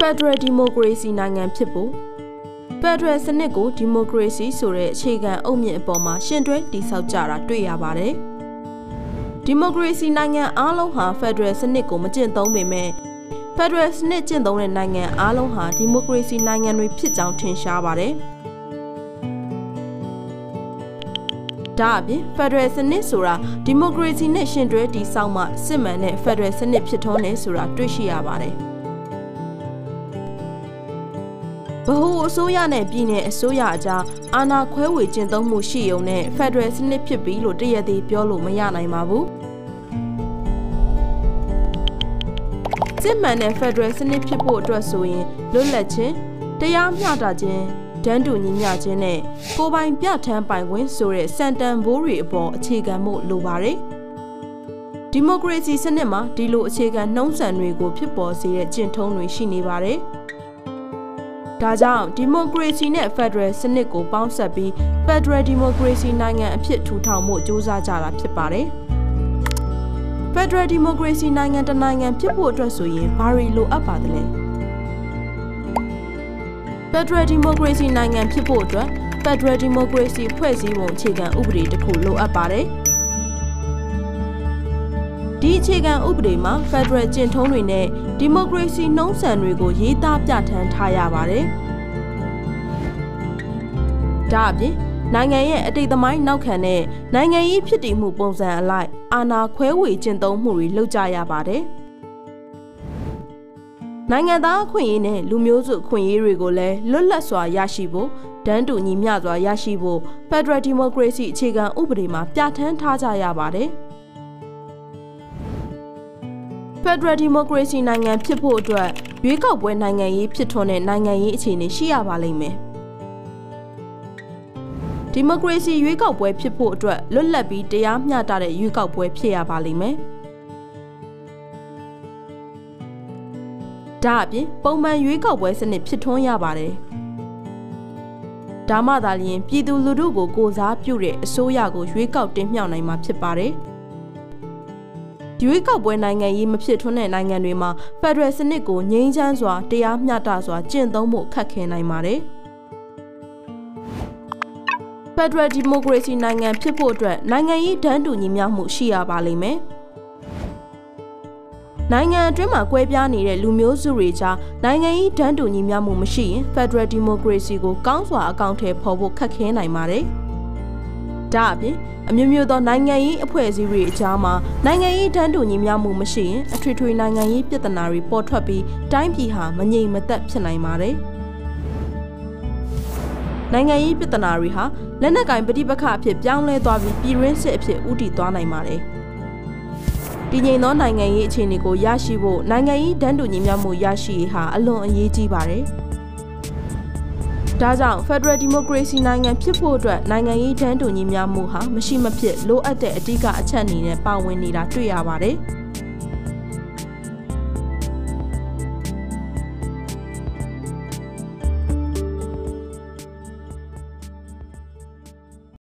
Federal Democracy နိုင်ငံဖြစ်ဖို့ Federal စနစ်ကို Democracy ဆိုတဲ့အခြေခံအုတ်မြစ်အပေါ်မှာရှင်တွဲတည်ဆောက်ကြတာတွေ့ရပါတယ်။ Democracy နိုင်ငံအားလုံးဟာ Federal စနစ်ကိုမကျင့်သုံးပေမဲ့ Federal စနစ်ကျင့်သုံးတဲ့နိုင်ငံအားလုံးဟာ Democracy နိုင်ငံတွေဖြစ်ကြောင်းထင်ရှားပါတယ်။ဒါအပြင် Federal စနစ်ဆိုတာ Democracy နဲ့ရှင်တွဲတည်ဆောက်မှစစ်မှန်တဲ့ Federal စနစ်ဖြစ်ထွန်းတယ်ဆိုတာတွေ့ရှိရပါတယ်။ ဗဟိုအစိုးရနဲ့ပြည်내အစိုးရအကြားအာဏာခွဲဝေကျင့်သုံးမှုရှိုံနဲ့ Federal စနစ်ဖြစ်ပြီလို့တရသေးပြောလို့မရနိုင်ပါဘူးစစ်မှန်တဲ့ Federal စနစ်ဖြစ်ဖို့အတွက်ဆိုရင်လွတ်လပ်ခြင်းတရားမျှတခြင်းဒန်းတူညီမျှခြင်းနဲ့ကိုပိုင်ပြဋ္ဌာန်းပိုင်ခွင့်ဆိုတဲ့စံတန်ဘိုးတွေအပေါ်အခြေခံမှုလိုပါတယ်ဒီမိုကရေစီစနစ်မှာဒီလိုအခြေခံနှုံးစံတွေကိုဖြစ်ပေါ်စေတဲ့ကျင့်ထုံးတွေရှိနေပါတယ်။ ဒါကြောင့်ဒီမိုကရေစီနဲ့ဖက်ဒရယ်စနစ်ကိုပေါင်းစပ်ပြီးဖက်ဒရယ်ဒီမိုကရေစီနိုင်ငံအဖြစ်ထူထောင်မှုစ조사ကြတာဖြစ်ပါတယ်။ဖက်ဒရယ်ဒီမိုကရေစီနိုင်ငံတနိုင်ငံဖြစ်ဖို့အတွက်ဆိုရင်ဘာတွေလိုအပ်ပါသလဲ။ဖက်ဒရယ်ဒီမိုကရေစီနိုင်ငံဖြစ်ဖို့အတွက်ဖက်ဒရယ်ဒီမိုကရေစီဖွဲ့စည်းပုံအခြေခံဥပဒေတစ်ခုလိုအပ်ပါတယ်။ ဒီအခြေခံဥပဒေမှာ Federal ကျင့်ထုံးတွေနဲ့ဒီမိုကရေစီနှုံးစံတွေကိုရေးသားပြဋ္ဌာန်းထားရပါတယ်။ဒါအပြင်နိုင်ငံရဲ့အတိတ်သမိုင်းနောက်ခံတဲ့နိုင်ငံရေးဖြစ်တည်မှုပုံစံအလိုက်အာဏာခွဲဝေကျင့်သုံးမှုတွေလုပ်ကြရပါတယ်။နိုင်ငံသားအခွင့်အရေးနဲ့လူမျိုးစုအခွင့်အရေးတွေကိုလည်းလွတ်လပ်စွာရရှိဖို့တန်းတူညီမျှစွာရရှိဖို့ Federal Democracy အခြေခံဥပဒေမှာပြဋ္ဌာန်းထားကြရပါတယ်။ Federal Democracy နိုင်ငံဖြစ်ဖို့အတွက်ရွေးကောက်ပွဲနိုင်ငံရေးဖြစ်ထွန်းတဲ့နိုင်ငံရေးအခြေအနေရှိရပါလိမ့်မယ်။ဒီမိုကရေစီရွေးကောက်ပွဲဖြစ်ဖို့အတွက်လွတ်လပ်ပြီးတရားမျှတတဲ့ရွေးကောက်ပွဲဖြစ်ရပါလိမ့်မယ်။ဒါအပြင်ပုံမှန်ရွေးကောက်ပွဲစနစ်ဖြစ်ထွန်းရပါတယ်။ဒါမှသာလျှင်ပြည်သူလူထုကိုကိုစားပြုတဲ့အစိုးရကိုရွေးကောက်တင်မြှောက်နိုင်မှာဖြစ်ပါတယ်။ ရွေးကောက်ပွဲနိုင်ငံရေးမဖြစ်ထွန်းတဲ့နိုင်ငံတွေမှာဖက်ဒရယ်စနစ်ကိုငြိမ်းချမ်းစွာတရားမျှတစွာကျင့်သုံးဖို့ခက်ခဲနိုင်ပါတယ်။ဖက်ဒရယ်ဒီမိုကရေစီနိုင်ငံဖြစ်ဖို့အတွက်နိုင်ငံရေးတန်းတူညီမျှမှုရှိရပါလိမ့်မယ်။နိုင်ငံအတွင်းမှာကွဲပြားနေတဲ့လူမျိုးစုတွေကြားနိုင်ငံရေးတန်းတူညီမျှမှုမရှိရင်ဖက်ဒရယ်ဒီမိုကရေစီကိုကောင်းစွာအကောင့်ထဲပေါ်ဖို့ခက်ခဲနိုင်ပါတယ်။ ဒါအပြင်အမျိုးမျိုးသောနိုင်ငံရေးအဖွဲ့အစည်းတွေအကြားမှာနိုင်ငံရေးတန်းတူညီမျှမှုမရှိရင်အထွေထွေနိုင်ငံရေးပြဿနာတွေပေါ်ထွက်ပြီးတိုင်းပြည်ဟာမငြိမ်မသက်ဖြစ်နိုင်ပါတယ်။နိုင်ငံရေးပြဿနာတွေဟာလက်နက်ကင်ပဋိပက္ခအဖြစ်ပြောင်းလဲသွားပြီးပြည်ရင်းစစ်အဖြစ်ဥတီသွားနိုင်ပါတယ်။တည်ငြိမ်သောနိုင်ငံရေးအခြေအနေကိုရရှိဖို့နိုင်ငံရေးတန်းတူညီမျှမှုရရှိရေးဟာအလွန်အရေးကြီးပါတယ်။ ဒါကြောင့် Federal Democracy နိုင်ငံဖြစ်ဖို့အတွက်နိုင်ငံရေးတန်းတူညီမျှမှုဟာမရှိမဖြစ်လိုအပ်တဲ့အဓိကအချက်အနေနဲ့ပါဝင်နေတာတွေ့ရပါတယ်။